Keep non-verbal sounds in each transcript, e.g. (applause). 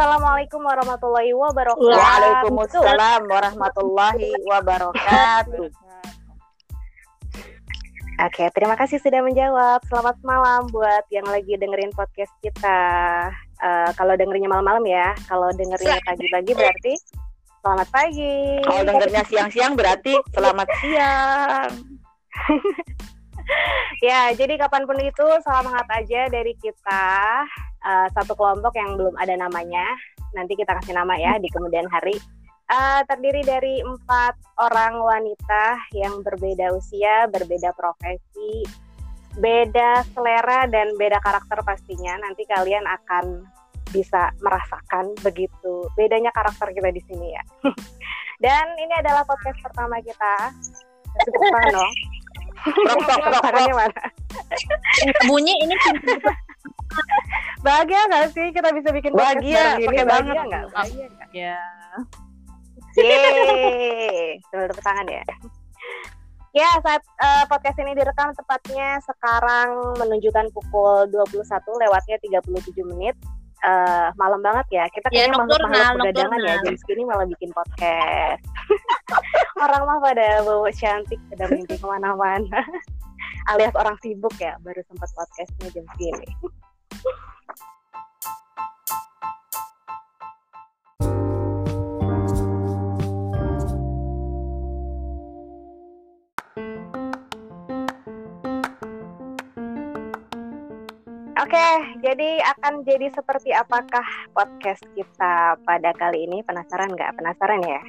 Assalamualaikum warahmatullahi wabarakatuh. Waalaikumsalam warahmatullahi wabarakatuh. Oke, terima kasih sudah menjawab. Selamat malam buat yang lagi dengerin podcast kita. Uh, kalau dengerinnya malam-malam ya, kalau dengerinnya pagi-pagi berarti selamat pagi. Kalau dengernya siang-siang berarti selamat siang. (laughs) ya, jadi kapan pun itu salam hangat aja dari kita uh, satu kelompok yang belum ada namanya. Nanti kita kasih nama ya di kemudian hari. Uh, terdiri dari empat orang wanita yang berbeda usia, berbeda profesi, beda selera dan beda karakter pastinya. Nanti kalian akan bisa merasakan begitu bedanya karakter kita di sini ya. (laughs) dan ini adalah podcast pertama kita. Cukup mana? Bunyi ini (laughs) bahagia gak sih kita bisa bikin bahagia pakai banget nggak bahagia gak? ya Yeay, tepuk tangan ya. Ya, saat uh, podcast ini direkam tepatnya sekarang menunjukkan pukul 21 lewatnya 37 menit. Uh, malam banget ya. Kita ya, kayaknya ya, makhluk-makhluk begadangan ya. Jam segini malah bikin podcast. (laughs) orang mah pada bawa cantik, pada mimpi ke mana-mana. (laughs) Alias orang sibuk ya, baru sempat podcastnya jam segini. Oke, jadi akan jadi seperti apakah podcast kita pada kali ini? Penasaran nggak? Penasaran ya?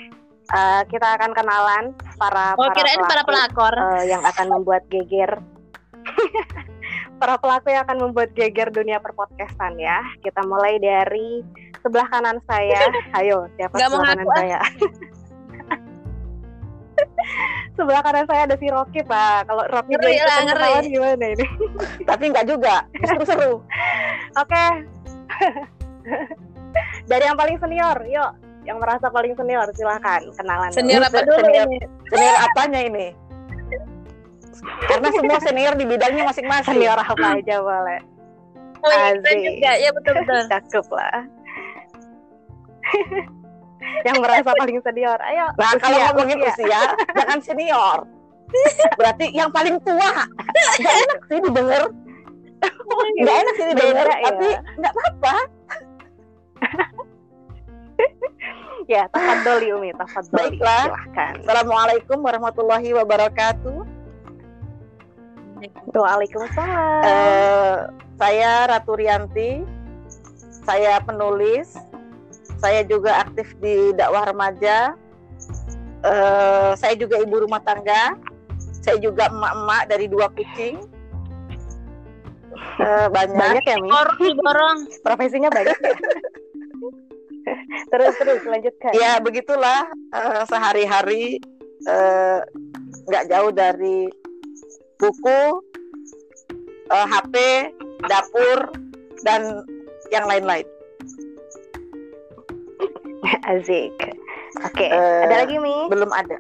Uh, kita akan kenalan para oh, para pelaku, para pelakor uh, yang akan membuat geger para pelaku yang akan membuat geger dunia perpodcastan ya. Kita mulai dari sebelah kanan saya. (laughs) Ayo, siapa Gak sebelah kanan saya? (laughs) sebelah kanan saya ada si Rocky pak. Kalau Rocky ngeri lah, ngeri. gimana ini? (laughs) Tapi nggak juga, justru seru. Oke. dari yang paling senior, yuk. Yang merasa paling senior silahkan kenalan. Senior apa dulu senior, ini? Senior apanya ini? Karena semua senior di bidangnya masing-masing. Senior apa aja boleh. Oh, iya, juga. Ya betul-betul. (laughs) Cakep lah. (laughs) yang merasa paling senior. Ayo. Nah, usia, kalau ngomongin usia, usia jangan senior. (laughs) Berarti yang paling tua. Gak enak sih didengar. Gak enak sih didengar, ya. tapi nggak apa-apa. ya, tafadhol Umi, tafadhol. Baiklah. Silahkan. Assalamualaikum warahmatullahi wabarakatuh. Waalaikumsalam. Uh, saya Ratu Rianti. Saya penulis. Saya juga aktif di dakwah remaja. Uh, saya juga ibu rumah tangga. Saya juga emak-emak dari dua kucing. Uh, banyak. Banyak ya, Mi? Borong. Profesinya banyak ya? terus terus lanjutkan. Ya begitulah uh, sehari-hari nggak uh, jauh dari buku, uh, eh, HP, dapur, dan yang lain-lain. (laughs) Azik. Oke, okay. uh, eh, ada lagi Mi? Belum ada.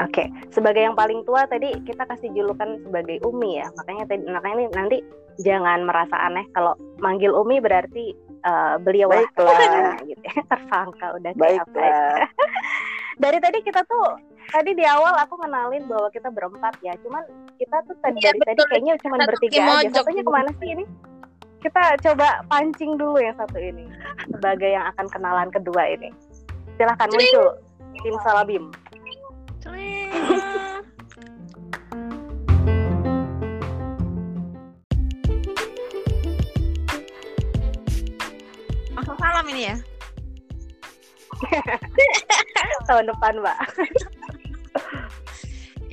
Oke, okay. sebagai yang paling tua tadi kita kasih julukan sebagai Umi ya. Makanya tadi makanya ini nanti jangan merasa aneh kalau manggil Umi berarti uh, beliau Baiklah. (laughs) gitu ya. Tersangka udah kayak apa ya. (laughs) Dari tadi kita tuh tadi di awal aku kenalin bahwa kita berempat ya. Cuman kita tuh tadi ya, dari tadi kayaknya cuma bertiga aja. satunya ke mana sih ini? Kita coba pancing dulu yang satu ini sebagai yang akan kenalan kedua ini. Silahkan Cling. muncul tim Salabim. (laughs) Masa salam ini ya (laughs) tahun depan mbak.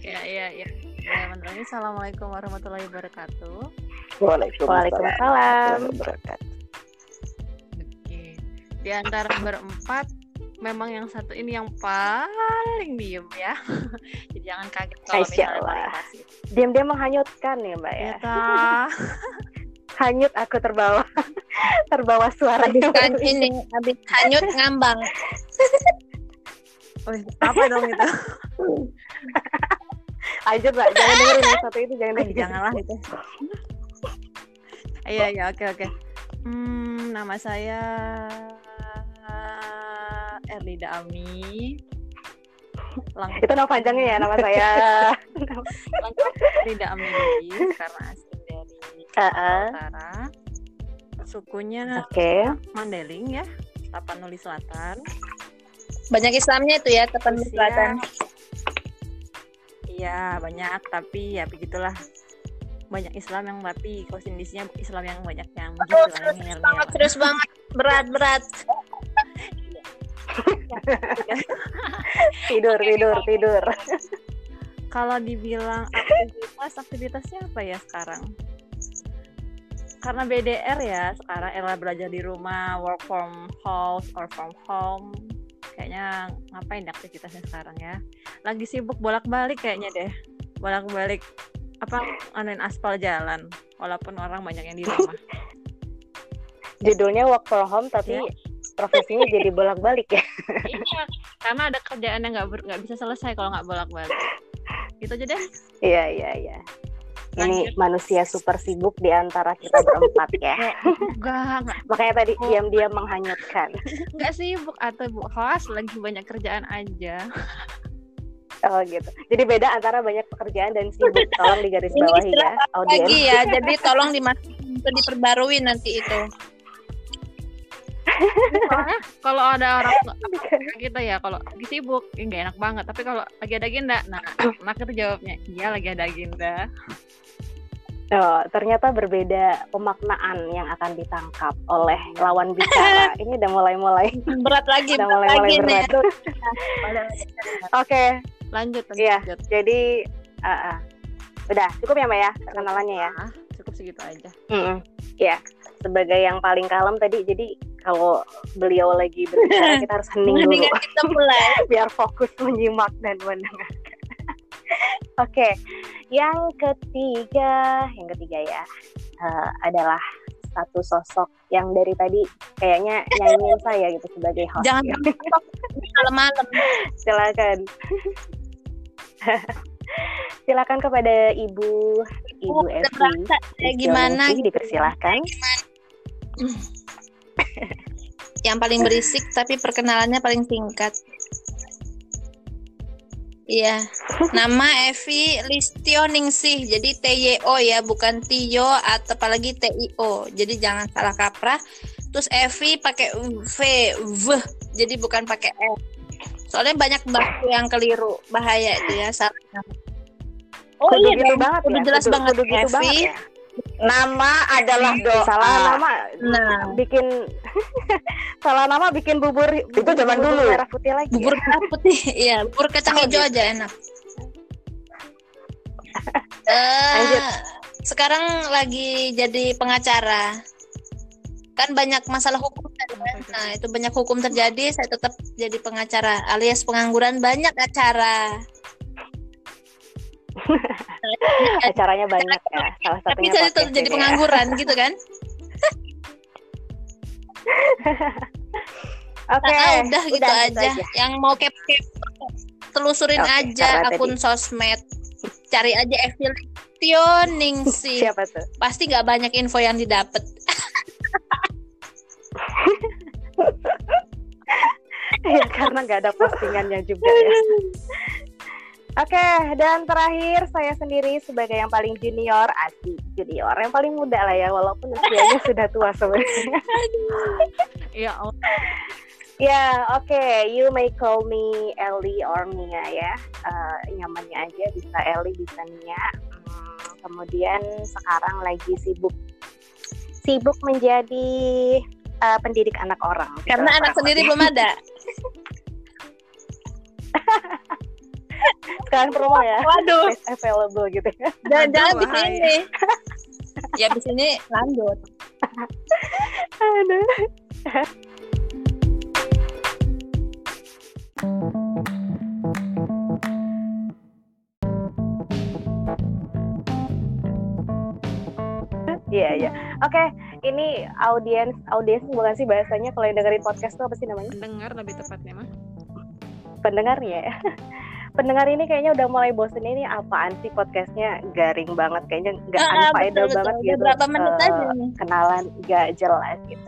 Ya ya ya. Ya teman assalamualaikum warahmatullahi wabarakatuh. Waalaikumsalam wabarakatuh. Oke. Di antara berempat memang yang satu ini yang paling diem ya. (laughs) Jadi jangan kaget kalau misalnya diam-diam menghanyutkan ya mbak ya, ya (laughs) hanyut aku terbawa terbawa suara kan ini habis hanyut ngambang Oh, apa dong itu? (laughs) Aja mbak, jangan dengerin yang satu itu, jangan dengerin. Janganlah itu. Iya, iya, oke, oke. Hmm, nama saya Erlida Ami. Lengkap Itu nama panjangnya ya nama saya. (laughs) Erlida Ami karena asli dari Heeh. Utara. Sukunya Oke. Mandeling ya, Tapanuli Selatan. Banyak Islamnya itu ya Tapanuli Usia- Selatan. Iya banyak tapi ya begitulah banyak Islam yang tapi kondisinya Islam yang banyak yang ngeyel-ngeyel. banget, serius banget. Berat, berat. (laughs) Tidur, tidur, tidur. Kalau dibilang aktivitas aktivitasnya apa ya sekarang? Karena BDR ya sekarang era belajar di rumah, work from house or from home. Kayaknya ngapain deh aktivitasnya sekarang ya? Lagi sibuk bolak-balik kayaknya deh. Bolak-balik apa anuin aspal jalan walaupun orang banyak yang di (laughs) rumah. Judulnya work from home tapi Ya. profesinya (laughs) jadi bolak-balik ya. iya, karena ada kerjaan yang nggak nggak bisa selesai kalau nggak bolak-balik. Gitu aja deh. Iya, iya, iya. Ini Lanjut. manusia super sibuk di antara kita berempat ya. (laughs) Enggak, enggak, Makanya tadi diam-diam menghanyutkan. enggak sibuk atau bu lagi banyak kerjaan aja. Oh gitu. Jadi beda antara banyak pekerjaan dan sibuk. Tolong digaris bawahi ya, audiens. Lagi ya, jadi tolong dimasukin diperbarui nanti itu. (laughs) Soalnya kalau ada orang kita ya kalau lagi sibuk ya nggak enak banget. Tapi kalau lagi ada agenda, nah (clears throat) enak itu jawabnya iya lagi ada agenda. Oh, ternyata berbeda pemaknaan yang akan ditangkap oleh lawan bicara. (laughs) Ini udah mulai-mulai, Berat lagi, udah berat lagi mulai-mulai nih. (laughs) berat. Oke, Lanjut, lanjut, Iya. jadi ah, ah. udah cukup ya Mbak ya perkenalannya ya. Ah, cukup segitu aja. Mm-mm. Ya, sebagai yang paling kalem tadi, jadi kalau beliau lagi berbicara (laughs) kita harus hening dulu kita mulai. biar fokus menyimak dan mendengarkan. (laughs) Oke, yang ketiga, yang ketiga ya eh, adalah satu sosok yang dari tadi kayaknya nyanyiin saya gitu sebagai host. Jangan (laughs) ya. malam-malam. Silakan. (laughs) Silakan kepada Ibu Ibu udah Evi. kayak gimana Ningsih, dipersilahkan. Yang paling berisik tapi perkenalannya paling singkat. Iya, nama Evi Listio Ningsih, jadi TYO ya, bukan Tio atau apalagi TIO. Jadi jangan salah kaprah. Terus Evi pakai V, V, jadi bukan pakai F. Soalnya banyak baku yang keliru, bahaya itu ya. Salah. Oh Kudu iya, gitu banget Kudu ya. jelas kudu, banget, kudu gitu Evi. banget ya. Nama adalah doa. Salah nama Nah, bikin (laughs) salah nama bikin bubur Itu zaman bubur dulu. merah putih lagi. bubur (laughs) merah putih, iya, bubur kacang hijau aja enak. (laughs) Eh, Lanjut. sekarang lagi jadi pengacara. Kan banyak masalah hukum kan? Nah, itu banyak hukum terjadi, saya tetap jadi pengacara alias pengangguran banyak acara. (laughs) Acaranya banyak ya. Salah Tapi satunya tetap podcast jadi ya. pengangguran gitu kan? (laughs) Oke. Nah, udah gitu udah, aja. Yang mau kepo-kepo telusurin Oke, aja akun sosmed. Cari aja Evilio Ningsih. (laughs) Siapa tuh? Pasti nggak banyak info yang didapat. ya karena nggak ada postingannya juga ya. Oke, dan terakhir saya sendiri sebagai yang paling junior, asli junior, yang paling muda lah ya, walaupun usianya (laughs) sudah tua sebenarnya. Ya Allah. Ya, oke, you may call me Ellie or Mia ya, Eh, nyamannya aja bisa Ellie bisa Mia. Hmm, kemudian sekarang lagi sibuk sibuk menjadi eh, pendidik anak orang. gitu, Karena anak sendiri belum ada. (laughs) sekarang promo ya. Waduh, Place available gitu ya. jangan-jangan Aduh, di sini. ya di sini lanjut. Aduh. Iya iya. Oke, ini audiens audiens bukan sih bahasanya kalau yang dengerin podcast tuh apa sih namanya? Pendengar lebih tepatnya mah. Pendengarnya ya. Pendengar ini kayaknya udah mulai bosen ini apaan sih podcastnya garing banget kayaknya nggak Ah, unfaedah betul, banget betul. gitu. Beberapa menit Eh, aja nih. kenalan nggak jelas gitu.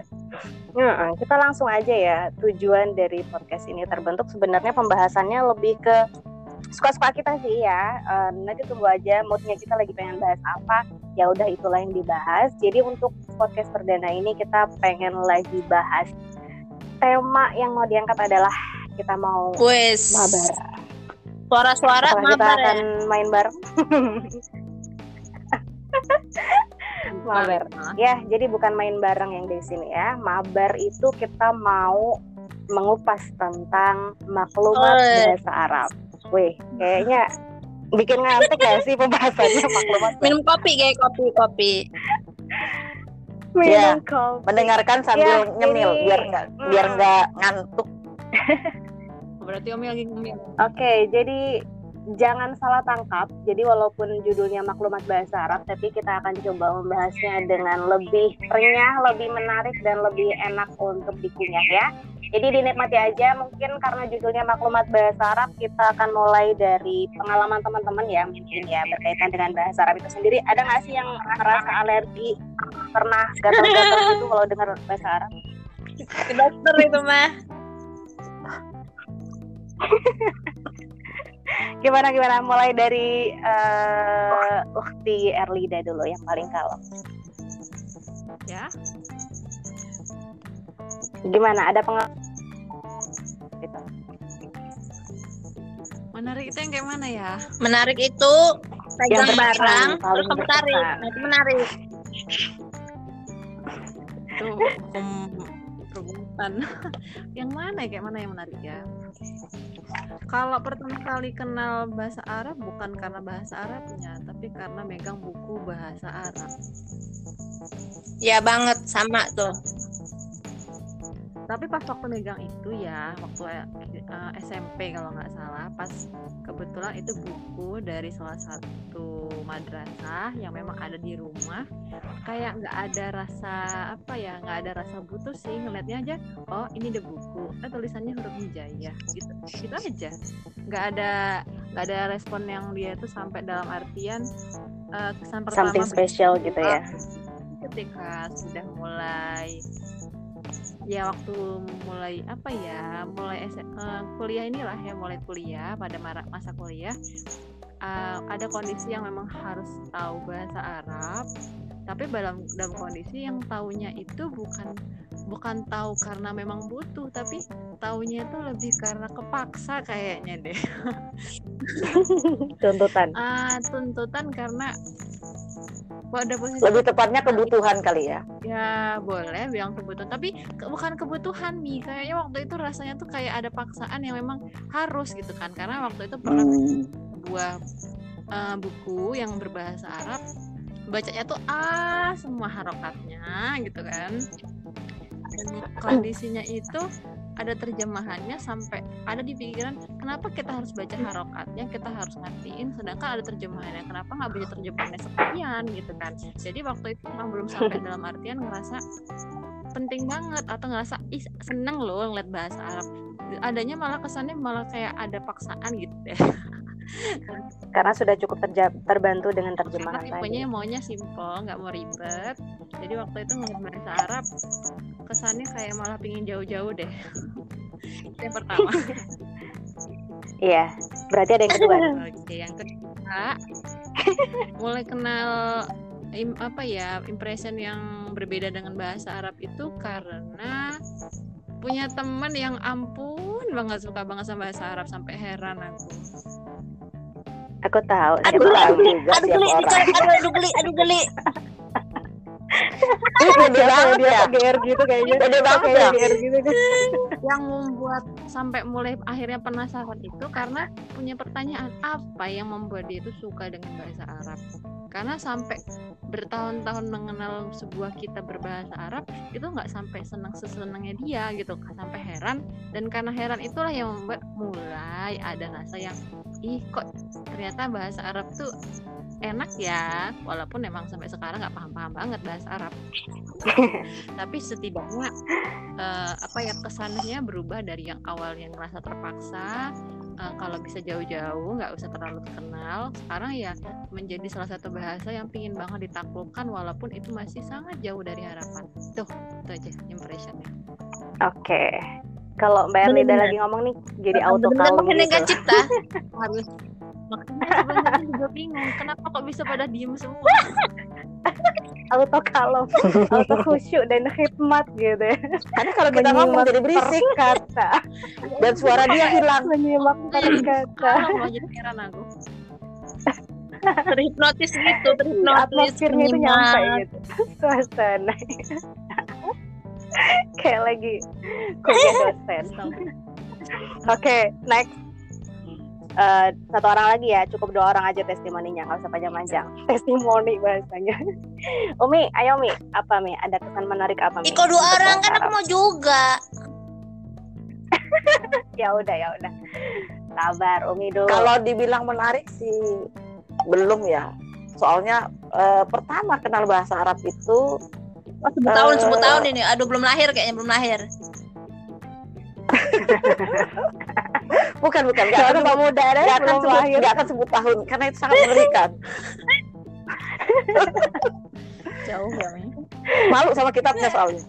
Heeh, kita langsung aja ya. Tujuan dari podcast ini terbentuk sebenarnya pembahasannya lebih ke suka-suka kita sih ya. Eh, nanti tunggu aja moodnya kita lagi pengen bahas apa. Ya udah itulah yang dibahas. Jadi untuk podcast perdana ini kita pengen lagi bahas tema yang mau diangkat adalah kita mau Wes. mabar. Suara-suara Setelah kita mabar ya. akan main bareng. (laughs) mabar. Ya, jadi bukan main bareng yang di sini ya. Mabar itu kita mau mengupas tentang maklumat Oh. bahasa Arab. Wih, kayaknya bikin ngantuk ya sih pembahasannya maklumat. Minum kopi kayak kopi kopi. Ya, Minum kopi. Mendengarkan sambil Ya, nyemil biar nggak biar Hmm. nggak ngantuk. (laughs) Berarti Omi lagi ngemil. Oke, jadi jangan salah tangkap. Jadi walaupun judulnya maklumat bahasa Arab, tapi kita akan coba membahasnya dengan lebih renyah, lebih menarik dan lebih enak untuk dikunyah ya. Jadi dinikmati aja. Mungkin karena judulnya maklumat bahasa Arab, kita akan mulai dari pengalaman teman-teman ya, mungkin ya berkaitan dengan bahasa Arab itu sendiri. Ada nggak sih yang merasa alergi, pernah gatal-gatal gitu kalau dengar bahasa Arab? Ke dokter itu mah. (laughs) Gimana gimana? Mulai dari eh Ukti Erlida dulu yang paling kalem. Ya. Gimana? Ada pengalaman? Gitu. Menarik itu yang kayak mana ya? Menarik itu pegang berkesan, barang terus kamu tarik. berkesan. Nah, itu menarik. Itu hukum perbuatan. (laughs) yang mana ya? Kayak mana yang menarik ya? Kalau pertama kali kenal bahasa Arab bukan karena bahasa Arabnya, tapi karena megang buku bahasa Arab. Ya banget sama tuh. Tapi pas waktu megang itu ya, waktu eh, SMP kalau nggak salah, pas kebetulan itu buku dari salah satu madrasah yang memang ada di rumah. Kayak nggak ada rasa apa ya, nggak ada rasa butuh sih ngeliatnya aja. Oh ini ada buku, eh tulisannya huruf hijaiyah gitu, gitu aja. Nggak ada nggak ada respon yang dia tuh sampai dalam artian eh, kesan pertama Something special gitu ya. ketika sudah mulai ya waktu mulai apa ya mulai eh, kuliah inilah ya mulai kuliah pada masa kuliah eh, ada kondisi yang memang harus tahu bahasa Arab tapi dalam dalam kondisi yang taunya itu bukan bukan tahu karena memang butuh tapi taunya itu lebih karena kepaksa kayaknya deh (laughs) Tuntutan. ah tuntutan karena pada posisi Lebih tepatnya kebutuhan kali ya. ya boleh bilang kebutuhan tapi ke- bukan kebutuhan mi kayaknya waktu itu rasanya tuh kayak ada paksaan yang memang harus gitu kan karena waktu itu pernah Hmm. sebuah eh, buku yang berbahasa Arab bacanya tuh ah semua harokatnya gitu kan. Dan kondisinya itu ada terjemahannya sampai ada di pikiran kenapa kita harus baca harokatnya kita harus ngertiin sedangkan ada terjemahannya kenapa nggak baca terjemahannya sekalian gitu kan. Jadi waktu itu memang belum sampai (laughs) dalam artian ngerasa penting banget atau ngerasa ih seneng loh ngeliat bahasa Arab. Adanya malah kesannya malah kayak ada paksaan gitu deh (laughs) Karena sudah cukup terja- terbantu dengan karena terjemahan tipenya tadi. maunya simple nggak mau ribet jadi waktu itu ngeliat bahasa Arab kesannya kayak malah pingin jauh-jauh deh itu (laughs) yang pertama (laughs) Iya. Berarti ada yang kedua. (laughs) Oke, yang kedua mulai kenal im- apa ya impression yang berbeda dengan bahasa Arab itu karena punya teman yang ampun banget suka banget sama bahasa Arab sampai heran aku. Aku tahu. Siapa tahu tahu. juga Aduh geli, aduh, aduh geli, aduh geli. Ih, Gede banget dia ya. GR gitu kayaknya. Gede banget Kayak ya. GR gitu kan. Yang membuat sampai mulai akhirnya penasaran itu karena punya pertanyaan apa yang membuat dia itu suka dengan bahasa Arab. Karena sampai bertahun-tahun mengenal sebuah kitab berbahasa Arab itu nggak sampai senang sesenangnya dia gitu sampai heran dan karena heran itulah yang membuat mulai ada rasa yang ih kok ternyata bahasa Arab tuh enak ya? Walaupun memang sampai sekarang nggak paham-paham banget bahasa Arab. (laughs) Tapi setidaknya eh, apa ya kesannya berubah dari yang awalnya ngerasa terpaksa eh, kalau bisa jauh-jauh nggak usah terlalu terkenal sekarang ya menjadi salah satu bahasa yang pingin banget ditaklukkan walaupun itu masih sangat jauh dari harapan. Tuh itu aja impressionnya. Oke. Kalau Mbak Erlida lagi ngomong nih jadi auto kalem mengheningkan gitu. cipta harus makanya juga bingung kenapa kok bisa pada diem semua (laughs) Auto kalem, auto khusyuk dan khidmat gitu ya. Karena kalau kita ngomong jadi berisik kata. (laughs) dan suara dia hilang. Menyimak per kata. kalau mau jadi heran aku terhipnotis gitu terhipnotis Atmosfernya itu nyampe gitu. (laughs) Suasana. Kayak lagi kuliah dosen. Oke, next. Eh, satu orang lagi ya, cukup dua orang aja testimoninya, nggak usah panjang-panjang. (laughs) Testimoni bahasanya. Umi, ayo Mi, apa Mi? Ada kesan menarik apa Mi? Ih, kok dua Untuk orang kan aku mau juga (laughs) Ya udah, ya udah. Sabar, Umi dulu. Kalau dibilang menarik sih belum ya. Soalnya eh, pertama kenal bahasa Arab itu oh, sebut tahun Eh. sebut tahun ini aduh belum lahir kayaknya belum lahir (laughs) bukan bukan Soalnya akan Pak Muda ada nggak akan belum sebut lahir. nggak akan sebut tahun karena itu sangat mengerikan. (laughs) jauh ya Mi Malu sama kitabnya soalnya.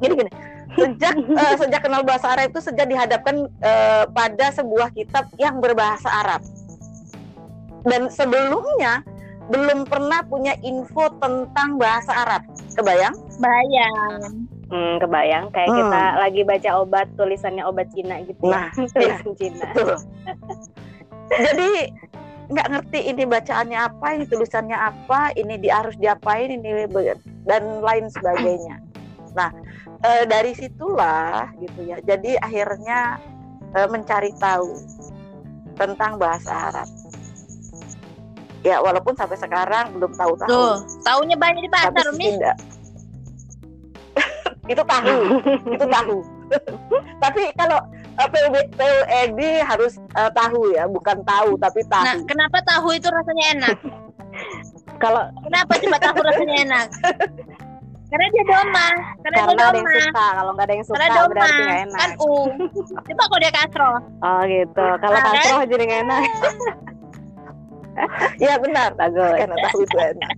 Gini gini. Sejak (laughs) eh, sejak kenal bahasa Arab itu sejak dihadapkan eh, pada sebuah kitab yang berbahasa Arab. Dan sebelumnya belum pernah punya info tentang bahasa Arab. Kebayang? bayang Hmm, kebayang kayak Hmm. kita lagi baca obat tulisannya obat Cina gitu. ya. Nah, (laughs) tulisan Cina. Betul. Jadi nggak ngerti ini bacaannya apa, ini tulisannya apa, ini di harus diapain, ini dan lain sebagainya. Nah eh, dari situlah gitu ya. Jadi akhirnya eh, mencari tahu tentang bahasa Arab. Ya walaupun sampai sekarang belum tahu-tahu. tuh tahunya banyak di pasar mi (laughs) itu tahu, itu tahu. (laughs) tapi kalau eh, PUB, PUED harus eh, tahu ya, bukan tahu tapi tahu. nah kenapa tahu itu rasanya enak (laughs) Kalau kenapa coba tahu rasanya enak karena dia doma karena, karena dia ada yang doma suka, kalau nggak ada yang suka karena doma berarti nggak enak. kan u coba kalau dia kasro Oh gitu. Kalau Nah, kan? kasroh jadi nggak enak. (laughs) Ya benar, Bagus. karena tahu itu enak.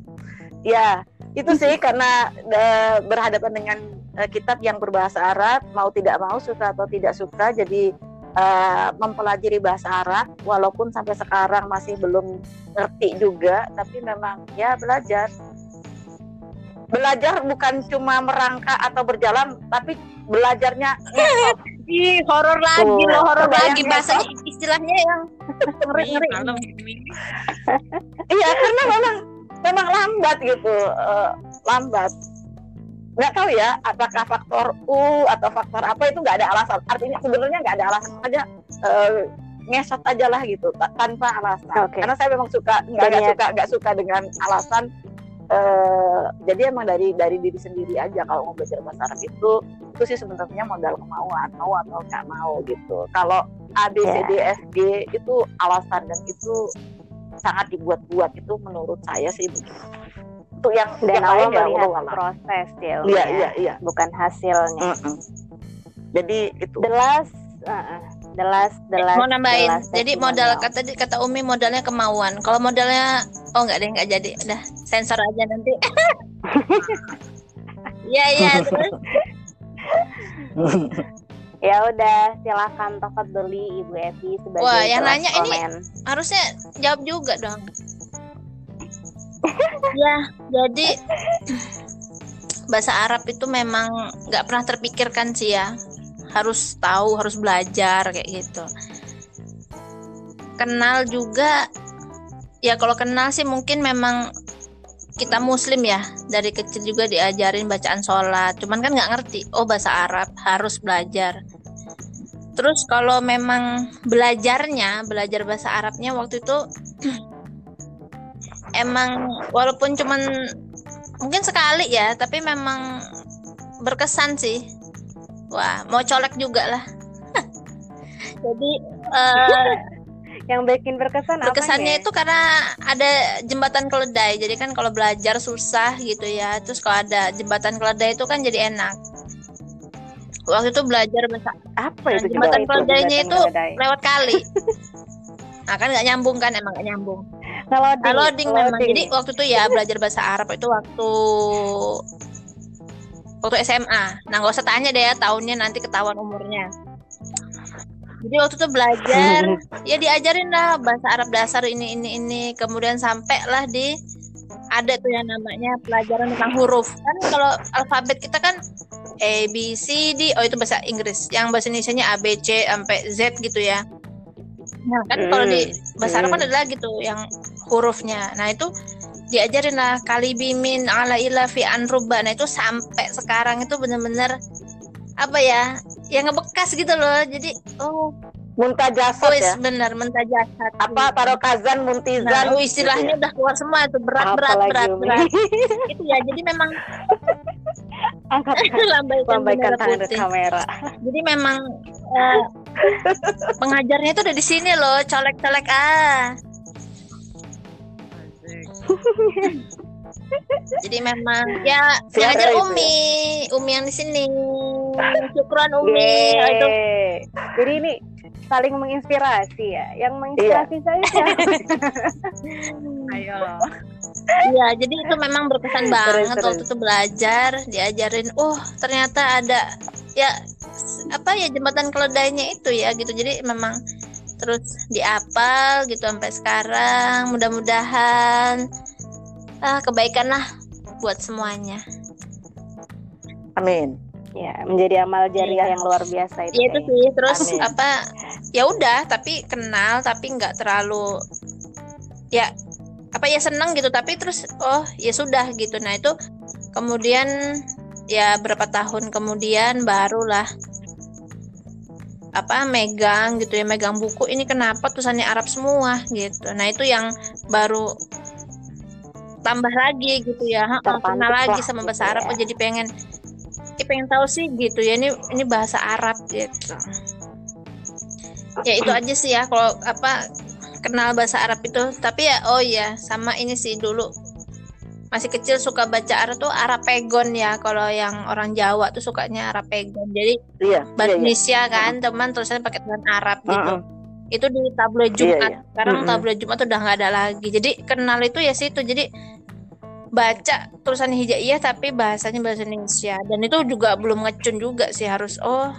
Ya, itu sih karena eh, berhadapan dengan eh, kitab yang berbahasa Arab, mau tidak mau suka atau tidak suka, jadi eh, mempelajari bahasa Arab, walaupun sampai sekarang masih belum ngerti juga, tapi memang ya belajar. Belajar bukan cuma merangka atau berjalan, tapi belajarnya ngesot. (laughs) Ih, horor lagi Tuh, loh, horor lagi bahasa istilahnya yang ngeri Mi, ngeri. kalem Mi. Iya, karena memang memang lambat gitu, eh, lambat. Nggak tahu ya, apakah faktor U atau faktor apa itu nggak ada alasan. Artinya sebenarnya nggak ada alasan aja eh, ngesot aja lah gitu, ta- tanpa alasan. Oke. Karena saya memang suka nggak suka nggak suka dengan alasan. Eh, jadi emang dari dari diri sendiri aja kalau mau belajar bahasa Arab itu itu sih sebenarnya modal kemauan mau atau nggak mau gitu. Kalau A B C D F G itu alasan dan itu sangat dibuat-buat itu menurut saya sih begitu. Untuk yang Dan yang Allah ya melihat Allah proses ya. Iya ya. iya iya. Bukan hasilnya. Mm-mm. Jadi itu. The last, uh-uh. The last, the last. mau nambahin. the last jadi modal kata kata Umi modalnya kemauan. Kalau modalnya oh nggak deh nggak jadi. Udah sensor aja nanti. (laughs) Iya iya terus. (laughs) Ya udah, silakan tafat beli Ibu Evi sebagai Wah, yang nanya ini- komen. harusnya jawab juga dong. Ya jadi (laughs) bahasa Arab itu memang nggak pernah terpikirkan sih ya harus tahu harus belajar kayak gitu. Kenal juga ya kalau kenal sih mungkin memang kita muslim ya. Dari kecil juga diajarin bacaan sholat. Cuman kan nggak ngerti oh bahasa Arab harus belajar. Terus kalau memang belajarnya belajar bahasa Arabnya waktu itu (clears throat) emang walaupun cuman mungkin sekali ya tapi memang berkesan sih wah mau colek juga lah (laughs) jadi eh, (laughs) Yang bikin berkesan berkesannya apanya? itu karena ada jembatan keledai jadi kan kalau belajar susah gitu ya terus kalau ada jembatan keledai itu kan jadi enak waktu itu belajar bahasa Apa itu jembatan keledainya Jembatan itu keledai. lewat kali. (laughs) Nah kan nggak nyambung kan emang nggak nyambung. Ngeloding, Nah, loading memang. Jadi waktu itu ya belajar bahasa Arab itu waktu waktu SMA. Nah nggak usah tanya deh ya tahunnya nanti ketahuan umurnya. Jadi waktu itu belajar (laughs) ya diajarin lah bahasa Arab dasar ini ini ini. Kemudian sampai lah di ada tuh yang namanya pelajaran tentang huruf. Kan kalau alfabet kita kan A B C D. Oh itu bahasa Inggris. Yang bahasa Indonesia A B C sampai Z gitu ya. Nah kan kalau di bahasa Arab kan ada lagi tuh yang hurufnya. Nah itu diajarin lah kali bimin ala ila fi anruba nah itu sampai sekarang itu bener-bener apa ya yang ngebekas gitu loh jadi oh Muntajasat wis ya. bener mentajasat Apa taruh kazan muntizan. Nah, oh, istilahnya udah keluar semua tuh berat berat berat Umi. berat. (laughs) itu ya. Jadi memang Angkat (laughs) lambaikan lambaikan tangan ke kamera. Jadi memang eh, pengajarnya itu udah di sini loh, colek-colek ah. Jadi memang ya yang Siapa ngajar itu? Umi, Umi yang di sini. Syukran Umi. Ah, itu. Jadi ini saling menginspirasi ya. Yang menginspirasi saya siapa? (laughs) Ayo. Iya, jadi itu memang berkesan banget terus. waktu itu belajar, diajarin, oh ternyata ada ya apa ya jembatan keledainya itu ya gitu. Jadi memang terus diapal gitu sampai sekarang. Mudah-mudahan ah, kebaikan lah buat semuanya. Amin. ya, menjadi amal jariah Iya. yang luar biasa itu. Iya itu sih. Terus Amin. apa? Ya udah, tapi kenal, tapi nggak terlalu ya apa ya seneng gitu. Tapi terus oh ya sudah gitu. Nah itu kemudian ya berapa tahun kemudian barulah apa megang gitu ya megang buku ini kenapa tulisannya Arab semua gitu. Nah itu yang baru tambah lagi gitu ya. Kenal lagi sama gitu bahasa Arab. ya. Oh, jadi pengen pengen tahu sih gitu ya ini ini bahasa Arab gitu ya itu aja sih ya kalau apa kenal bahasa Arab itu tapi ya oh ya sama ini sih dulu masih kecil suka baca Arab tuh Arapegon ya kalau yang orang Jawa tuh sukanya Arapegon jadi Iya. bahasa iya, iya. Indonesia kan teman tulisannya pakai tulisan Arab gitu Heeh. itu di tabloid Jumat iya. sekarang Mm-mm. tabloid Jumat udah nggak ada lagi jadi kenal itu ya situ jadi baca tulisan hijaiyah tapi bahasanya bahasa Indonesia dan itu juga belum ngecun juga sih harus oh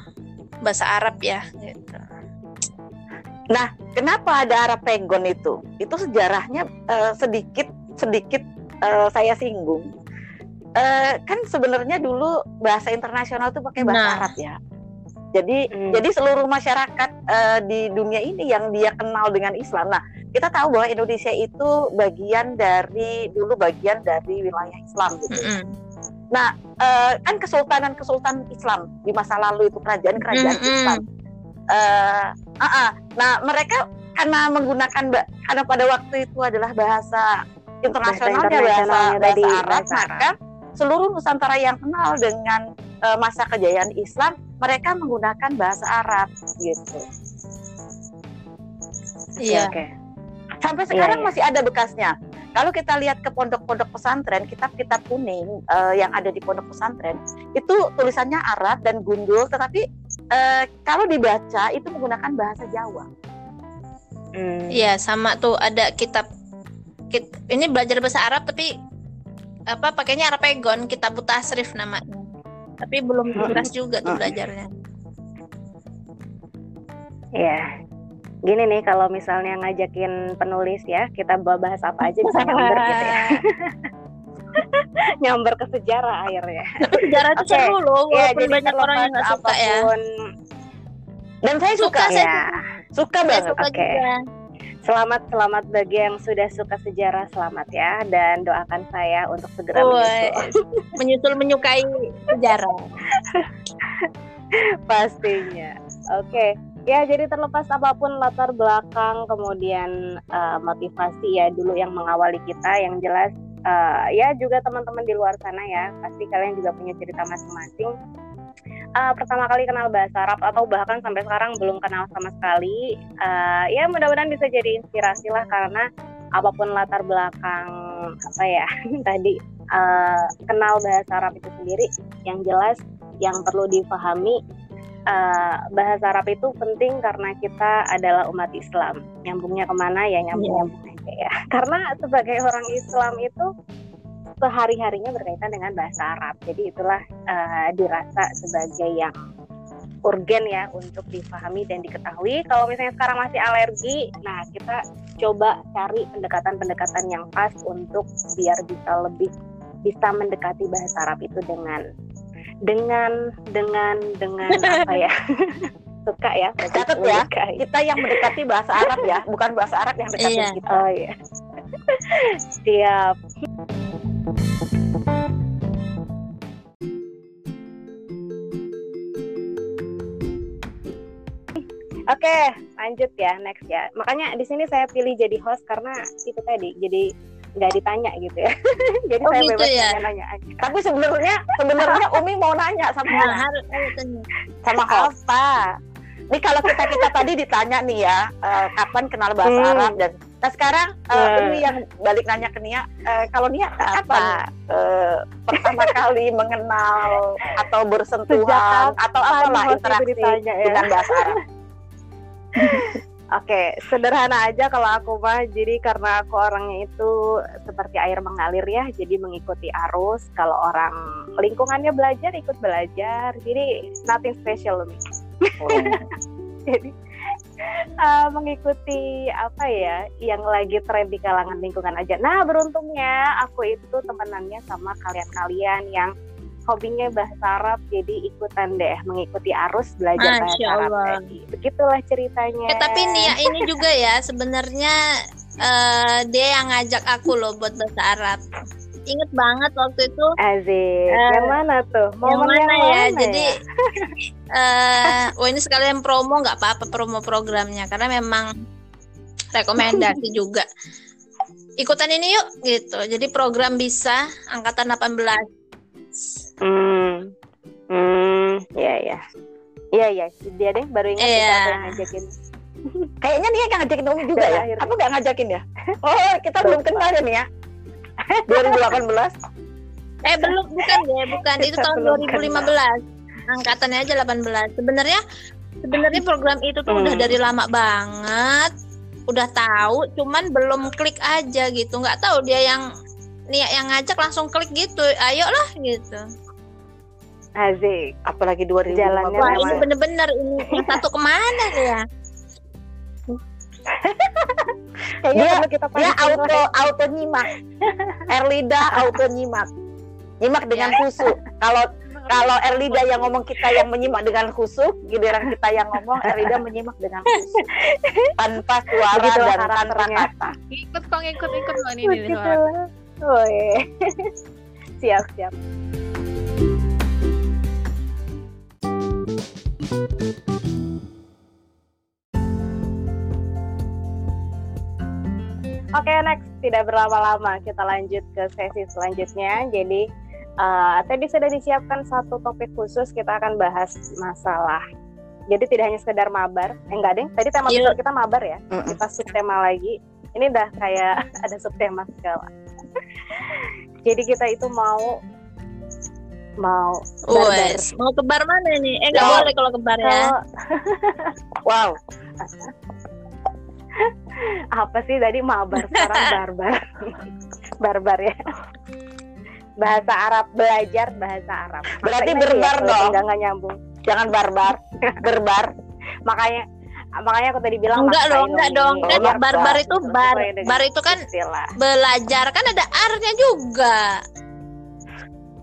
bahasa Arab ya gitu. Kenapa ada Arapegon itu? Itu sejarahnya eh, sedikit sedikit eh, saya singgung. Eh, kan sebenarnya dulu bahasa internasional itu pakai bahasa Nah. Arab ya. Jadi Hmm. jadi seluruh masyarakat eh, di dunia ini yang dia kenal dengan Islam. Nah, kita tahu bahwa Indonesia itu bagian dari dulu bagian dari wilayah Islam gitu. Mm-mm. Eh, kan kesultanan-kesultanan Islam di masa lalu itu kerajaan-kerajaan Mm-mm. Islam. Eh, ah, ah. Nah, mereka karena menggunakan karena pada waktu itu adalah bahasa internasionalnya bahasa, internasionalnya bahasa, Arab, bahasa Arab. maka seluruh Nusantara yang kenal dengan eh, masa kejayaan Islam, mereka menggunakan bahasa Arab gitu. Iya. Oke. Sampai sekarang iya. masih ada bekasnya. Kalau kita lihat ke pondok-pondok pesantren, kitab-kitab kuning eh, yang ada di pondok pesantren, itu tulisannya Arab dan gundul, tetapi eh, kalau dibaca itu menggunakan bahasa Jawa. Hmm. Iya sama tuh ada kitab kit- ini belajar bahasa Arab tapi apa pakainya Arapegon kitab tasrif namanya tapi belum tuntas juga tuh belajarnya Iya. Gini nih kalau misalnya ngajakin penulis ya, kita bahas apa aja bisa nyamber gitu ya. (laughs) nyamber ke sejarah akhirnya. sejarah itu Oke. seru loh Iya, walaupun jadi banyak orang yang terlepas suka ya apa pun, Dan saya suka, Suka, saya Ya, suka saya banget. suka Oke. juga selamat selamat bagi yang sudah suka sejarah selamat ya dan doakan saya untuk segera Woi, menyusul. (laughs) menyusul menyukai sejarah (laughs) pastinya. Oke. Ya, jadi terlepas apa pun latar belakang kemudian eh, motivasi ya dulu yang mengawali kita yang jelas eh, ya juga teman-teman di luar sana ya, pasti kalian juga punya cerita masing-masing. Eh, pertama kali kenal bahasa Arab atau bahkan sampai sekarang belum kenal sama sekali. Eh, ya mudah-mudahan bisa jadi inspirasi lah karena apa pun latar belakang apa ya (laughs) tadi eh, kenal bahasa Arab itu sendiri yang jelas yang perlu dipahami eh, bahasa Arab itu penting karena kita adalah umat Islam. Nyambungnya ke mana ya nyambung-nyambung aja ya. (laughs) Karena sebagai orang Islam itu sehari-harinya berkaitan dengan bahasa Arab. Jadi itulah eh, dirasa sebagai yang urgen ya untuk dipahami dan diketahui. Kalau misalnya sekarang masih alergi, nah kita coba cari pendekatan-pendekatan yang pas untuk biar bisa lebih bisa mendekati bahasa Arab itu dengan dengan dengan dengan (laughs) apa (laughs) ya suka ya Catat ya. Menyukai. Kita yang mendekati bahasa Arab ya, bukan bahasa Arab yang mendekati Iya. kita. oh iya (laughs) siap Oke, lanjut ya, next ya. Makanya di sini saya pilih jadi host karena itu tadi, jadi nggak ditanya gitu ya. (laughs) jadi Oh, saya gitu bebas ya? nanya. Tapi sebenarnya sebenarnya Umi mau nanya sama Nah, tanya. sama host. Apa? Nih kalau kita kita tadi ditanya nih ya, eh, kapan kenal bahasa Hmm. Arab dan nah sekarang eh, Hmm. Umi yang balik nanya ke Nia, eh, kalau Nia kapan Apa? eh, pertama kali mengenal atau bersentuhan Sejak atau apalah interaksi ditanya ya? dengan bahasa Arab? (laughs) Oke, sederhana aja kalau aku mah. Jadi karena aku orangnya itu seperti air mengalir ya, jadi mengikuti arus. Kalau orang lingkungannya belajar, ikut belajar. Jadi nothing special nih. (laughs) jadi eh, mengikuti apa ya, yang lagi tren di kalangan lingkungan aja. Nah, beruntungnya aku itu temenannya sama kalian-kalian yang hobinya bahasa Arab, jadi ikutan deh mengikuti arus belajar bahasa Masya Arab Allah. tadi. Begitulah ceritanya. Eh, tapi Nia ini juga ya sebenarnya eh, dia yang ngajak aku loh buat bahasa Arab. Ingat banget waktu itu Azik, Eh, yang mana tuh? yang Momen mana ya? mana Jadi (laughs) eh wah ini sekalian promo nggak apa-apa promo programnya karena memang rekomendasi (laughs) juga. Ikutan ini yuk gitu. Jadi program bisa angkatan 18. Hmm, hmm, ya ya, iya ya, dia deh baru ingat Iya. kita aku yang ngajakin. Kayaknya Nia yang ngajakin Umi juga ya? Akhirnya. Apa nggak ngajakin ya? (laughs) Oh, kita belum kenal ya Nia. 2018. Eh belum bukan ya, bukan itu tahun belum 2015. Angkatannya aja 18. Sebenarnya sebenarnya program itu tuh udah Hmm. dari lama banget. Udah tahu, cuman belum klik aja gitu. Nggak tahu dia yang Nia yang ngajak langsung klik gitu. Ayolah gitu. Azik, Apalagi 2015. Jalannya Wah, lewat. ini bener-bener ini satu ke mana ya? (laughs) Dia- kita Dia auto auto nyimak. Erlida auto nyimak. Nyimak dengan khusyuk. Kalau kalau Erlida yang ngomong kita yang menyimak dengan khusyuk, giliran kita yang ngomong Erlida menyimak dengan khusyuk. Tanpa suara Begitulah dan tanpa kata. Ikut kok ikut ikut kok ini nih Begitu suara. lah. Oh iya. siap siap. Oke, next tidak berlama-lama kita lanjut ke sesi selanjutnya. Jadi eh, tadi sudah disiapkan satu topik khusus kita akan bahas masalah. Jadi tidak hanya sekedar mabar, eh, enggak deh. Tadi tema besar kita mabar ya. Kita subtema lagi. Ini udah kayak (laughs) ada subtema segala. (laughs) Jadi kita itu mau mau. Wes, mau ke bar mana nih? Eh nggak boleh kalau ke bar ya. (laughs) Wow. Apa sih tadi mabar sekarang (laughs) barbar barbar ya bahasa Arab belajar bahasa Arab Berarti Maksain aja berbar kalau dong. nggak nyambung Jangan barbar. Berbar. makanya makanya aku tadi bilang Enggak dong, enggak dong. Kan bar- barbar itu bar. Bar itu kan istilah. belajar kan ada arnya juga.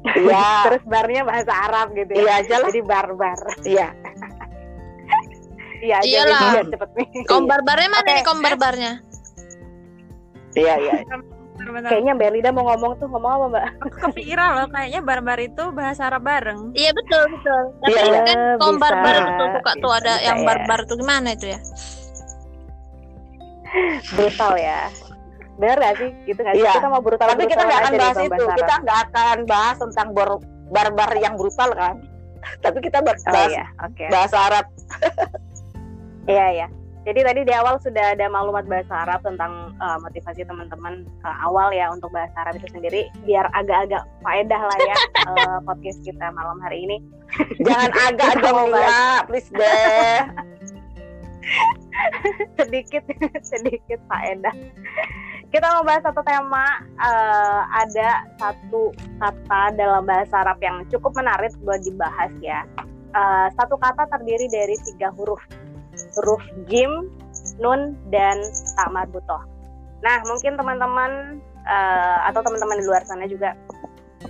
(laughs) Iya. terus barnya bahasa Arab gitu ya Iya aja lah. jadi barbar Iya. Iya Iyalah. cepet nih (laughs) Kom barbarnya mana Oke. nih kom barbarnya? Iya, iya. (laughs) Benar-benar. kayaknya Mbak Lida mau ngomong tuh ngomong apa Mbak Aku kepikiran loh kayaknya barbar itu bahasa Arab bareng. Iya betul betul. Tapi Iya, iya. kan kom barbar itu tuh suka tuh ada bisa yang ya. barbar tuh gimana itu ya? brutal ya bener gak sih gitu gak sih Iya. kita mau brutal Tapi kita nggak akan bahas itu. bahasa Kita Arab. nggak akan bahas tentang barbar yang brutal kan. (laughs) Tapi kita oh bahas iya oke bahasa Arab. Iya iya. Jadi tadi di awal sudah ada maklumat bahasa Arab tentang uh, motivasi teman-teman uh, awal ya untuk bahasa Arab itu sendiri biar agak-agak faedah lah ya uh, (laughs) podcast kita malam hari ini. (laughs) Jangan agak dong ya, please deh. (laughs) sedikit sedikit faedah. Kita mau bahas satu tema eh, ada satu kata dalam bahasa Arab yang cukup menarik buat dibahas ya. Eh, satu kata terdiri dari tiga huruf, huruf jim, nun, dan tak marbutoh. Nah mungkin teman-teman eh, atau teman-teman di luar sana juga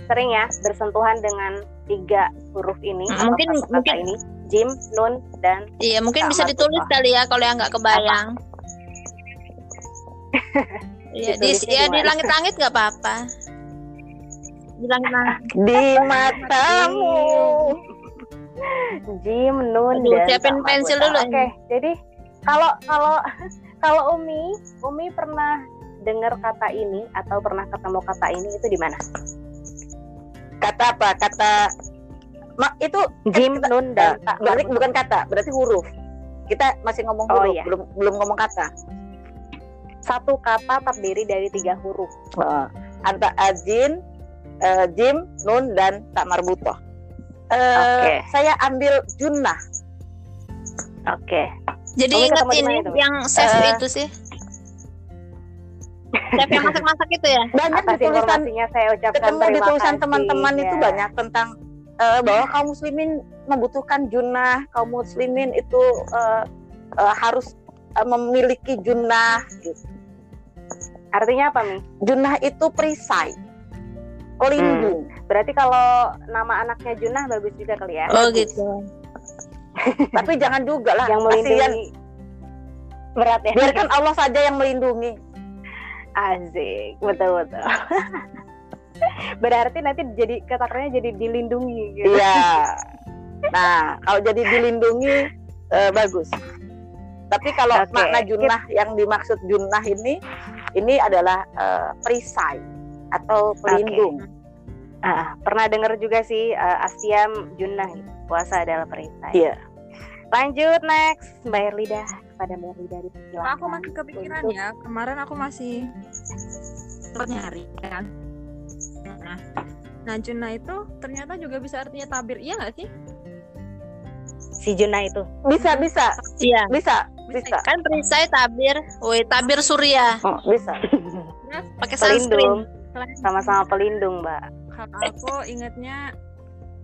sering ya bersentuhan dengan tiga huruf ini atau Mungkin- satu kata mungkin- ini, jim, nun, dan Iya, mungkin bisa ditulis marbutoh. kali ya kalau yang nggak kebayang. (laughs) Iya, di, Ditulisnya ya di langit-langit nggak apa-apa. Di langit-langit. (laughs) Di matamu. Jim, Nun, Aduh, dan siapin pensil dulu Oke, jadi kalau kalau (laughs) kalau Umi, Umi pernah dengar kata ini atau pernah ketemu kata ini itu di mana? Kata apa? Kata Ma, itu Jim, kita- Nun, dan Nah, tak berarti bukan kata, berarti huruf. Kita masih ngomong Oh, huruf, iya. belum belum ngomong kata. Satu kata terdiri dari tiga huruf. Uh, anta ajin, uh, jim, nun dan tak marbutoh. Uh, Oke. Saya ambil junnah. Oke. Jadi Kamu Mi? yang chef Eh. itu sih. Chef yang masak-masak itu ya? Banyak Atas di tulisan saya ucapkan ketemu di tulisan teman-teman itu Ya. banyak tentang uh, bahwa kaum muslimin membutuhkan junnah, kaum muslimin itu uh, uh, harus uh, memiliki junnah. Gitu. Artinya apa nih? Junnah itu perisai, pelindung. Berarti kalau nama anaknya Junah bagus juga kali ya. Oh gitu. (laughs) Tapi jangan juga lah, Yang melindungi berat ya. Biarkan Allah saja yang melindungi. Asik, betul betul. (laughs) Berarti nanti jadi katakannya jadi dilindungi gitu. Iya. Nah, kalau jadi dilindungi eh, bagus. Tapi kalau Oke, makna junnah yang dimaksud junnah ini ini adalah eh, perisai atau pelindung. Ah, pernah dengar juga sih uh, Asyam Junnah puasa adalah perisai. Iya. Lanjut next Mbak Erlida kepada Mbak Erlida dipersilakan. Aku masih kepikiran Untuk- ya. Kemarin aku masih nyari kan. Nah, nah Junna itu ternyata juga bisa artinya tabir. Iya nggak sih? si Junnah itu. Bisa bisa Iya. bisa bisa. Kan perisai tabir. Woi, tabir surya. Oh, bisa. Pakai Pelindung, sunscreen. Selain sama-sama pelindung Mbak. kalau aku ingatnya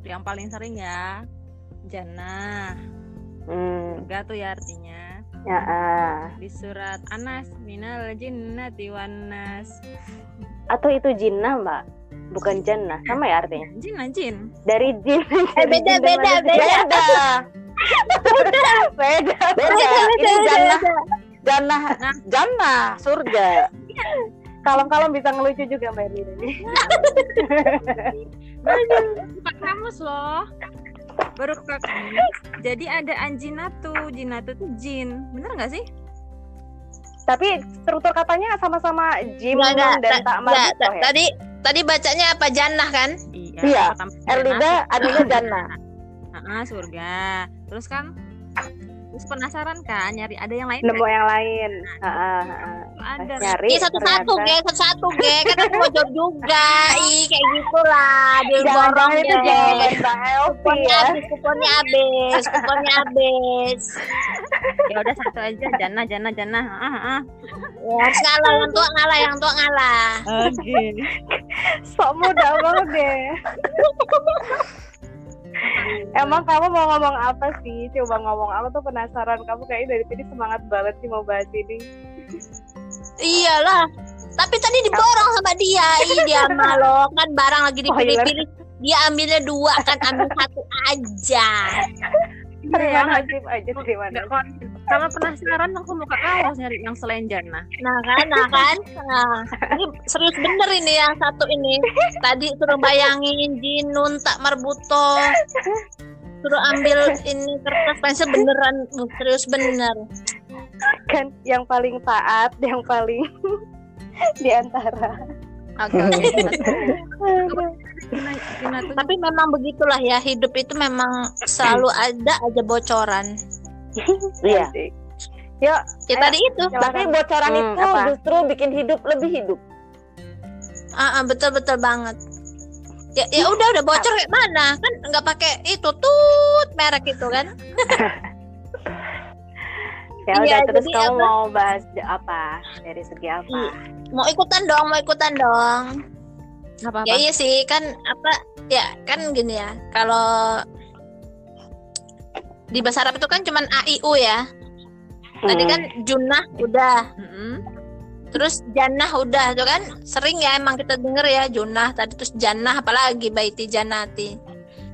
yang paling sering ya jannah. Hmm, Enggak tuh ya artinya. ya, ah. Di surat Anas minal jinnati wan nas. Atau itu Jinnah Mbak, bukan Jannah, sama ya artinya. Jin jin. Dari jin. Eh, beda, dan beda, manusia. (laughs) Beda. beda. Beda. Ini jannah jannah Nah. jannah surga. Kalem-kalem bisa ngelucu juga Mbak Erlida nih. Bukan kamus loh. Baru ke Jadi ada anjinatu, jinatu tuh jin. Bener nggak sih? Tapi struktur katanya sama-sama Jim dan ta- tak marbutoh ta- ya. tadi tadi bacanya apa jannah kan? Iya. pertama Erlida anunya jannah. (laughs) Ah, surga. Terus kan terus penasaran kan nyari ada yang lain Nemu nggak? yang lain. Heeh, heeh. ada Nyari Iya satu-satu, ternyata. ge, satu-satu, ge. Kan aku mau jawab juga. Ih, kayak gitulah. Dia Jangan-jangan itu ge. jawaban Mbak Elvi Kuponnya ya. habis, kuponnya habis, kuponnya habis. ya udah satu aja jannah jannah jannah ah, ah. Ya, harus ngalah, yang tua ngalah, yang tua ngalah. oke Sok muda banget deh. (laughs) Emang kamu mau ngomong apa sih? Coba ngomong apa tuh penasaran. Kamu kayaknya dari tadi semangat banget sih mau bahas ini. Iyalah. Tapi tadi diborong sama dia. (laughs) Ih, dia malu kan barang lagi dipilih-pilih. Dia ambilnya dua kan ambil satu aja. (laughs) Terima Iya, nasib aja terima kon- kalau penasaran aku mau ke kaos nyari yang selain jannah Nah kan, nah kan. Nah, ini serius bener ini yang satu ini. Tadi suruh bayangin jinun tak marbuto. Suruh ambil ini kertas pensil beneran uh, serius bener. Kan yang paling taat, yang paling (laughs) di antara. oke oke (laughs) Tuh Tapi memang begitulah ya hidup itu memang selalu (clears throat) ada aja bocoran. (laughs) Iya. Yuk, Ya tadi itu. Tapi bocoran Hmm, itu apa? justru bikin hidup lebih hidup. Ah, ah, betul betul banget. Ya, ya udah udah bocor kayak mana kan nggak pakai itu tut merek itu kan (laughs) ya udah Iya, terus kamu apa? mau bahas apa? Dari segi apa? Iya. mau ikutan dong mau ikutan dong apa-apa. ya iya sih kan apa ya kan gini ya kalau di bahasa Arab itu kan cuman a i u ya tadi Hmm. kan junah udah Mm-mm. terus jannah udah tuh kan sering ya emang kita denger ya junah tadi terus jannah apalagi baiti janati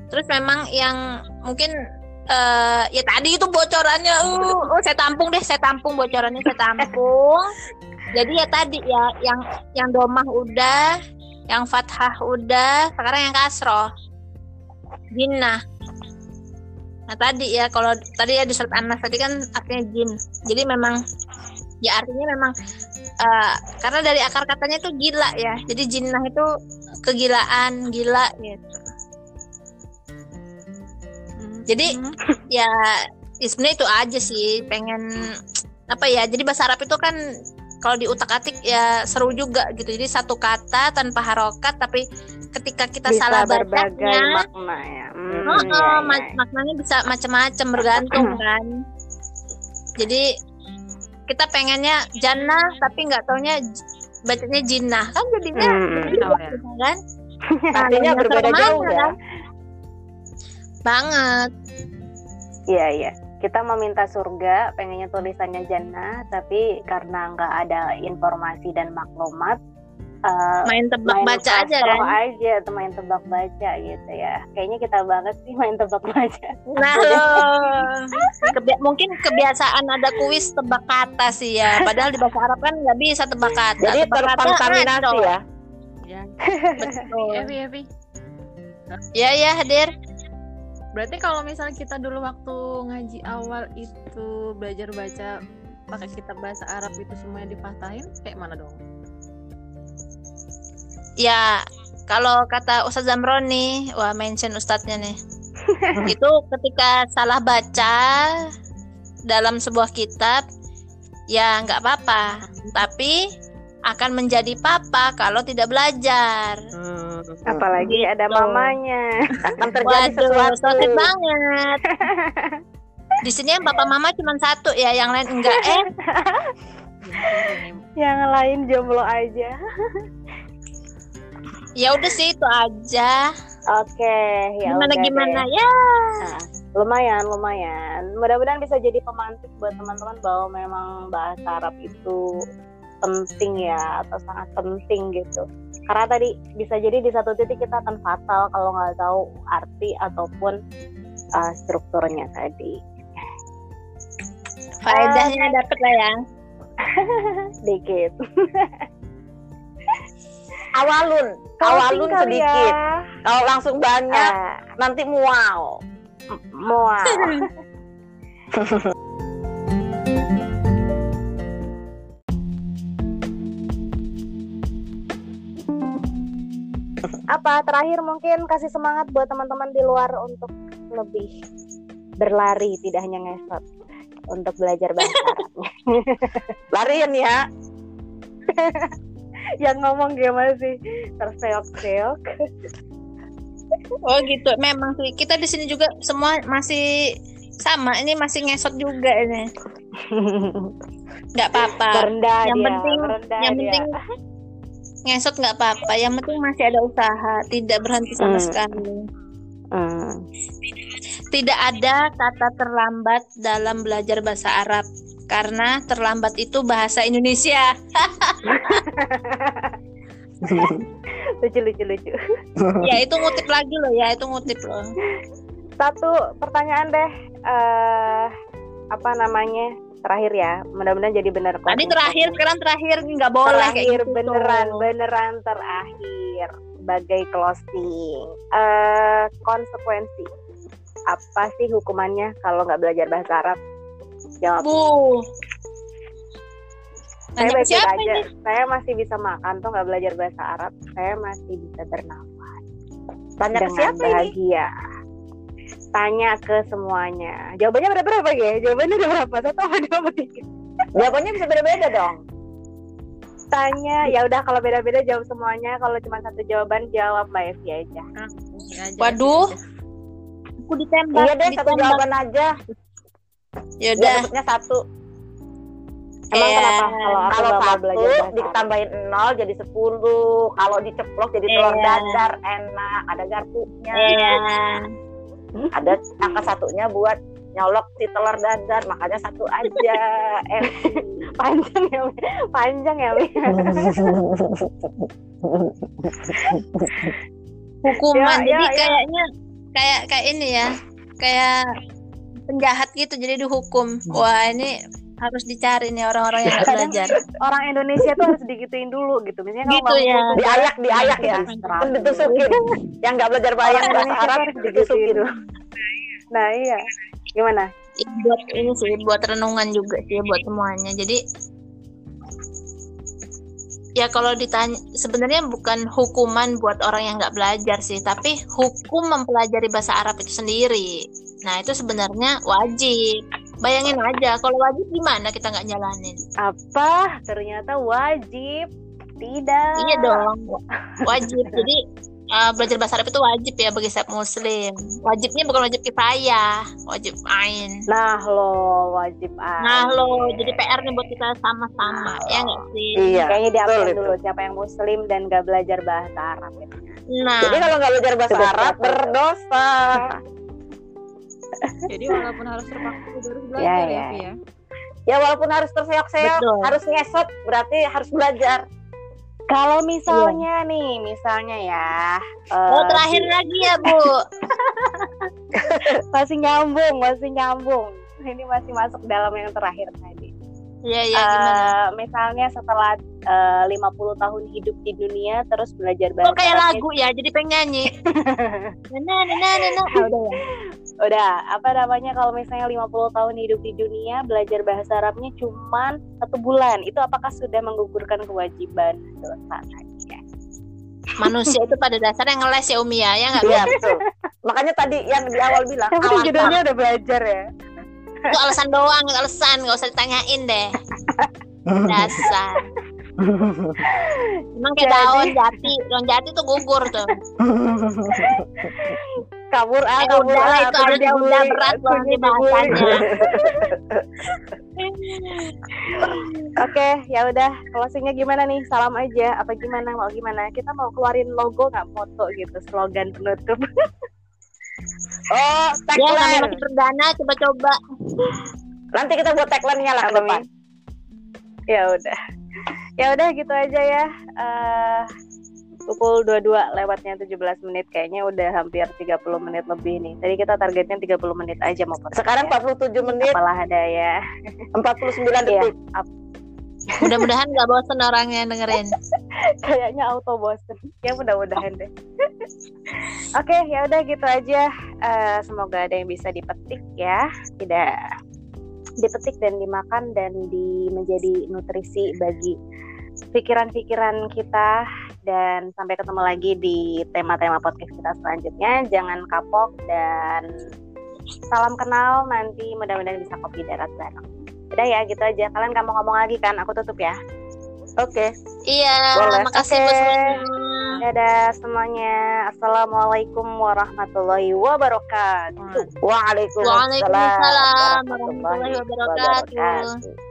terus memang yang mungkin eh ya tadi itu bocorannya uh, oh, saya tampung deh saya tampung bocorannya saya tampung (laughs) jadi ya tadi ya yang yang domah udah yang fathah udah sekarang yang kasroh jinnah nah tadi ya kalau tadi ya di surat An-Nas tadi kan artinya jin jadi memang ya artinya memang eh, karena dari akar katanya itu gila ya jadi jinnah itu kegilaan gila gitu. Jadi Mm. ya, ya sebenarnya itu aja sih pengen apa ya jadi bahasa Arab itu kan kalau di utak atik ya seru juga gitu jadi satu kata tanpa harokat tapi ketika kita Bisa salah bacanya makna ya. Hmm, oh, iya, oh, iya, ma- maknanya bisa macam-macam bergantung (clears throat) kan jadi kita pengennya jannah tapi nggak taunya bacanya jinnah kan jadinya Hmm. begitu Oh, ya. kan (laughs) Artinya berbeda jauh ya. kan? banget Iya iya. Kita meminta surga, pengennya tulisannya jannah, tapi karena nggak ada informasi dan maklumat, eh, main tebak main baca aja kan aja atau main tebak baca gitu ya. Kayaknya kita banget sih main tebak baca. Nah. (laughs) Kebi- mungkin kebiasaan ada kuis tebak kata sih ya. Padahal di bahasa Arab kan nggak bisa tebak kata. Jadi tebak terkontaminasi ya. Ya. Betul. Ya ya hadir. Berarti kalau misalnya kita dulu waktu ngaji awal itu belajar baca pakai kitab bahasa Arab itu semuanya dipatahin kayak mana dong? Ya kalau kata Ustadz Zamron nih, wah mention ustadznya nih. (laughs) itu ketika salah baca dalam sebuah kitab, ya nggak apa-apa. Tapi akan menjadi papa kalau tidak belajar. Hmm. Apalagi ada Gitu. mamanya. akan terjadi Waduh, sesuatu. sakit banget. Di sini yang papa mama cuma satu ya, yang lain enggak. Eh, (laughs) Yang lain jomblo aja. ya udah sih itu aja. Oke, ya gimana udah gimana deh. ya? Nah, lumayan, lumayan. Mudah-mudahan bisa jadi pemantik buat teman-teman bahwa memang bahasa Arab itu penting ya atau sangat penting gitu. Karena tadi bisa jadi di satu titik kita akan fatal kalau nggak tahu arti ataupun uh, strukturnya tadi. Faedahnya dapet lah ya. (laughs) Sedikit. Awalun, (laughs) awalun Closing kali sedikit. Ya. Kalau langsung banyak Ah, nanti mual. mual. (laughs) Apa terakhir mungkin kasih semangat buat teman-teman di luar untuk lebih berlari tidak hanya ngesot untuk belajar bahasa Arab. (laughs) Larian ya. (laughs) Yang ngomong gimana sih? Terseok-seok. Oh gitu. Memang sih kita di sini juga semua masih sama. Ini masih ngesot juga ini. (laughs) Nggak apa-apa. Yang dia, penting, yang dia. penting ngesot nggak apa-apa. Yang penting masih ada usaha, tidak berhenti sama Hmm. sekali. Hmm. Tidak ada kata terlambat dalam belajar bahasa Arab karena terlambat itu bahasa Indonesia. (laughs) lucu lucu lucu. ya itu ngutip lagi loh ya, itu ngutip loh. Satu pertanyaan deh, eh apa namanya terakhir ya. Mudah-mudahan jadi benar. Tadi closing terakhir, sekarang terakhir nggak boleh kayak terakhir gitu. beneran beneran terakhir sebagai closing. Eh konsekuensi apa sih hukumannya kalau nggak belajar bahasa Arab? Jawab. Bu. saya siapa aja. ini? Saya masih bisa makan tuh nggak belajar bahasa Arab. Saya masih bisa bernafas Tanya ke dengan siapa ini? Tanya ke semuanya. Jawabannya berapa berapa ya? Jawabannya ada berapa? Satu apa dua apa tiga? Jawabannya bisa beda-beda dong. Tanya, ya udah kalau beda-beda jawab semuanya. Kalau cuma satu jawaban jawab Mbak Evi aja. Ah, sengaja, Waduh. sengaja. Aku ditembak. Iya deh, satu jawaban aja. Ya Biar udah. satu. Emang Iya. kenapa kalau aku Kalau satu belajar ditambahin nol jadi sepuluh. Kalau diceplok jadi telur Iya. dadar enak. Ada garpunya. Iya. Ada angka satunya buat nyolok si telur dadar. Makanya satu aja. (laughs) Eh, panjang ya, Mi. panjang ya, Mi. (laughs) Hukuman. Ya, Jadi ya, ya. kayaknya kayak kayak ini ya. Kayak penjahat gitu jadi dihukum. Wah, ini harus dicari nih orang-orang yang Kadang belajar. Orang Indonesia tuh harus digituin dulu gitu. Misalnya kalau Gitu mau ya. diayak, diayak ya. diserang. Kan ditusukin. Yang nggak belajar bahasa Arab harus ditusukin. dulu. Nah iya, gimana? Ini buat ini sih buat renungan juga sih buat semuanya. Jadi ya kalau ditanya sebenarnya bukan hukuman buat orang yang nggak belajar sih, tapi hukum mempelajari bahasa Arab itu sendiri. Nah itu sebenarnya wajib. Bayangin aja kalau wajib gimana kita nggak jalanin? Apa? Ternyata wajib. Tidak. Iya dong, wajib. Jadi uh, belajar bahasa Arab itu wajib ya bagi setiap muslim. Wajibnya bukan wajib kifayah, wajib ain. Nah lo wajib Nah aja. lo jadi PR nih buat kita sama-sama ya nggak sih? Iya. Kayaknya diapain dulu siapa yang muslim dan gak belajar bahasa Arab gitu. Nah, Jadi kalau nggak belajar bahasa Arab berdosa. (laughs) Jadi walaupun harus terpaksa juga harus (laughs) belajar Ya, ya, ya, ya. Ya walaupun harus terseok-seok, harus ngesot, berarti harus belajar. Kalau misalnya nih, misalnya ya, oh terakhir lagi ya Bu. (laughs) masih nyambung, masih nyambung. Ini masih masuk dalam yang terakhir tadi. Iya iya gimana? Eh, misalnya setelah eh, 50 tahun hidup di dunia terus belajar bahasa Kok kayak Arabnya lagu ya, jadi pengen nyanyi. (laughs) Nana nana nana. Ah, (laughs) udah ya. udah apa namanya kalau misalnya 50 tahun hidup di dunia belajar bahasa Arabnya cuman satu bulan itu apakah sudah menggugurkan kewajiban dosa saja Manusia itu pada dasarnya ngeles ya Umi ya, ya nggak? Iya betul. Makanya tadi yang di awal bilang (laughs) tapi judulnya udah belajar ya Itu alasan doang, alasan, nggak usah ditanyain deh. Dasar. Emang kayak Jadi- daun jati, daun jati tuh gugur tuh. kabur ah Eh, kabur udah ah itu aja dibully, udah berat banget bahasannya. (laughs) Oke, ya udah. Closingnya gimana nih? Salam aja. Apa gimana? Mau gimana? Kita mau keluarin logo nggak foto gitu, slogan penutup. (laughs) Oh, Ya tagline. masih perdana, coba-coba. Nanti kita buat tagline-nya lah ke depan. ya udah. Ya udah gitu aja ya. Eh pukul 22 lewatnya 17 menit kayaknya udah hampir 30 menit lebih nih. Tadi kita targetnya 30 menit aja mau podcast. Sekarang 47 menit, apalah ada ya. 49 Iya. detik. Mudah-mudahan nggak bosan orangnya dengerin. (laughs) Kayaknya auto bosen. Ya mudah-mudahan deh. (laughs) Oke, ya udah gitu aja. Eh, semoga ada yang bisa dipetik ya. Tidak dipetik dan dimakan dan di menjadi nutrisi bagi pikiran-pikiran kita dan sampai ketemu lagi di tema-tema podcast kita selanjutnya. Jangan kapok dan salam kenal nanti mudah-mudahan bisa kopi darat bareng. Udah ya gitu aja. Kalian kamu ngomong lagi kan? Aku tutup ya. Oke. Iya, Boleh. makasih buat semuanya. Dadah semuanya. Assalamualaikum warahmatullahi wabarakatuh. Waalaikumsalam Waalaikumsalam warahmatullahi wabarakatuh. wabarakatuh.